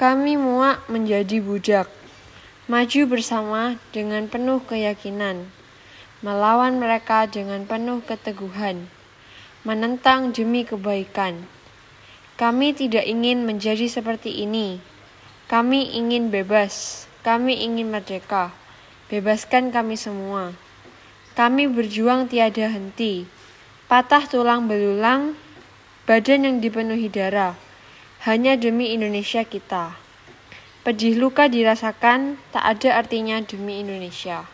Kami muak menjadi budak, maju bersama dengan penuh keyakinan, melawan mereka dengan penuh keteguhan, menentang demi kebaikan. Kami tidak ingin menjadi seperti ini. Kami ingin bebas, kami ingin merdeka. Bebaskan kami semua. Kami berjuang tiada henti, patah tulang belulang, badan yang dipenuhi darah hanya demi Indonesia kita. Pedih luka dirasakan, tak ada artinya demi Indonesia.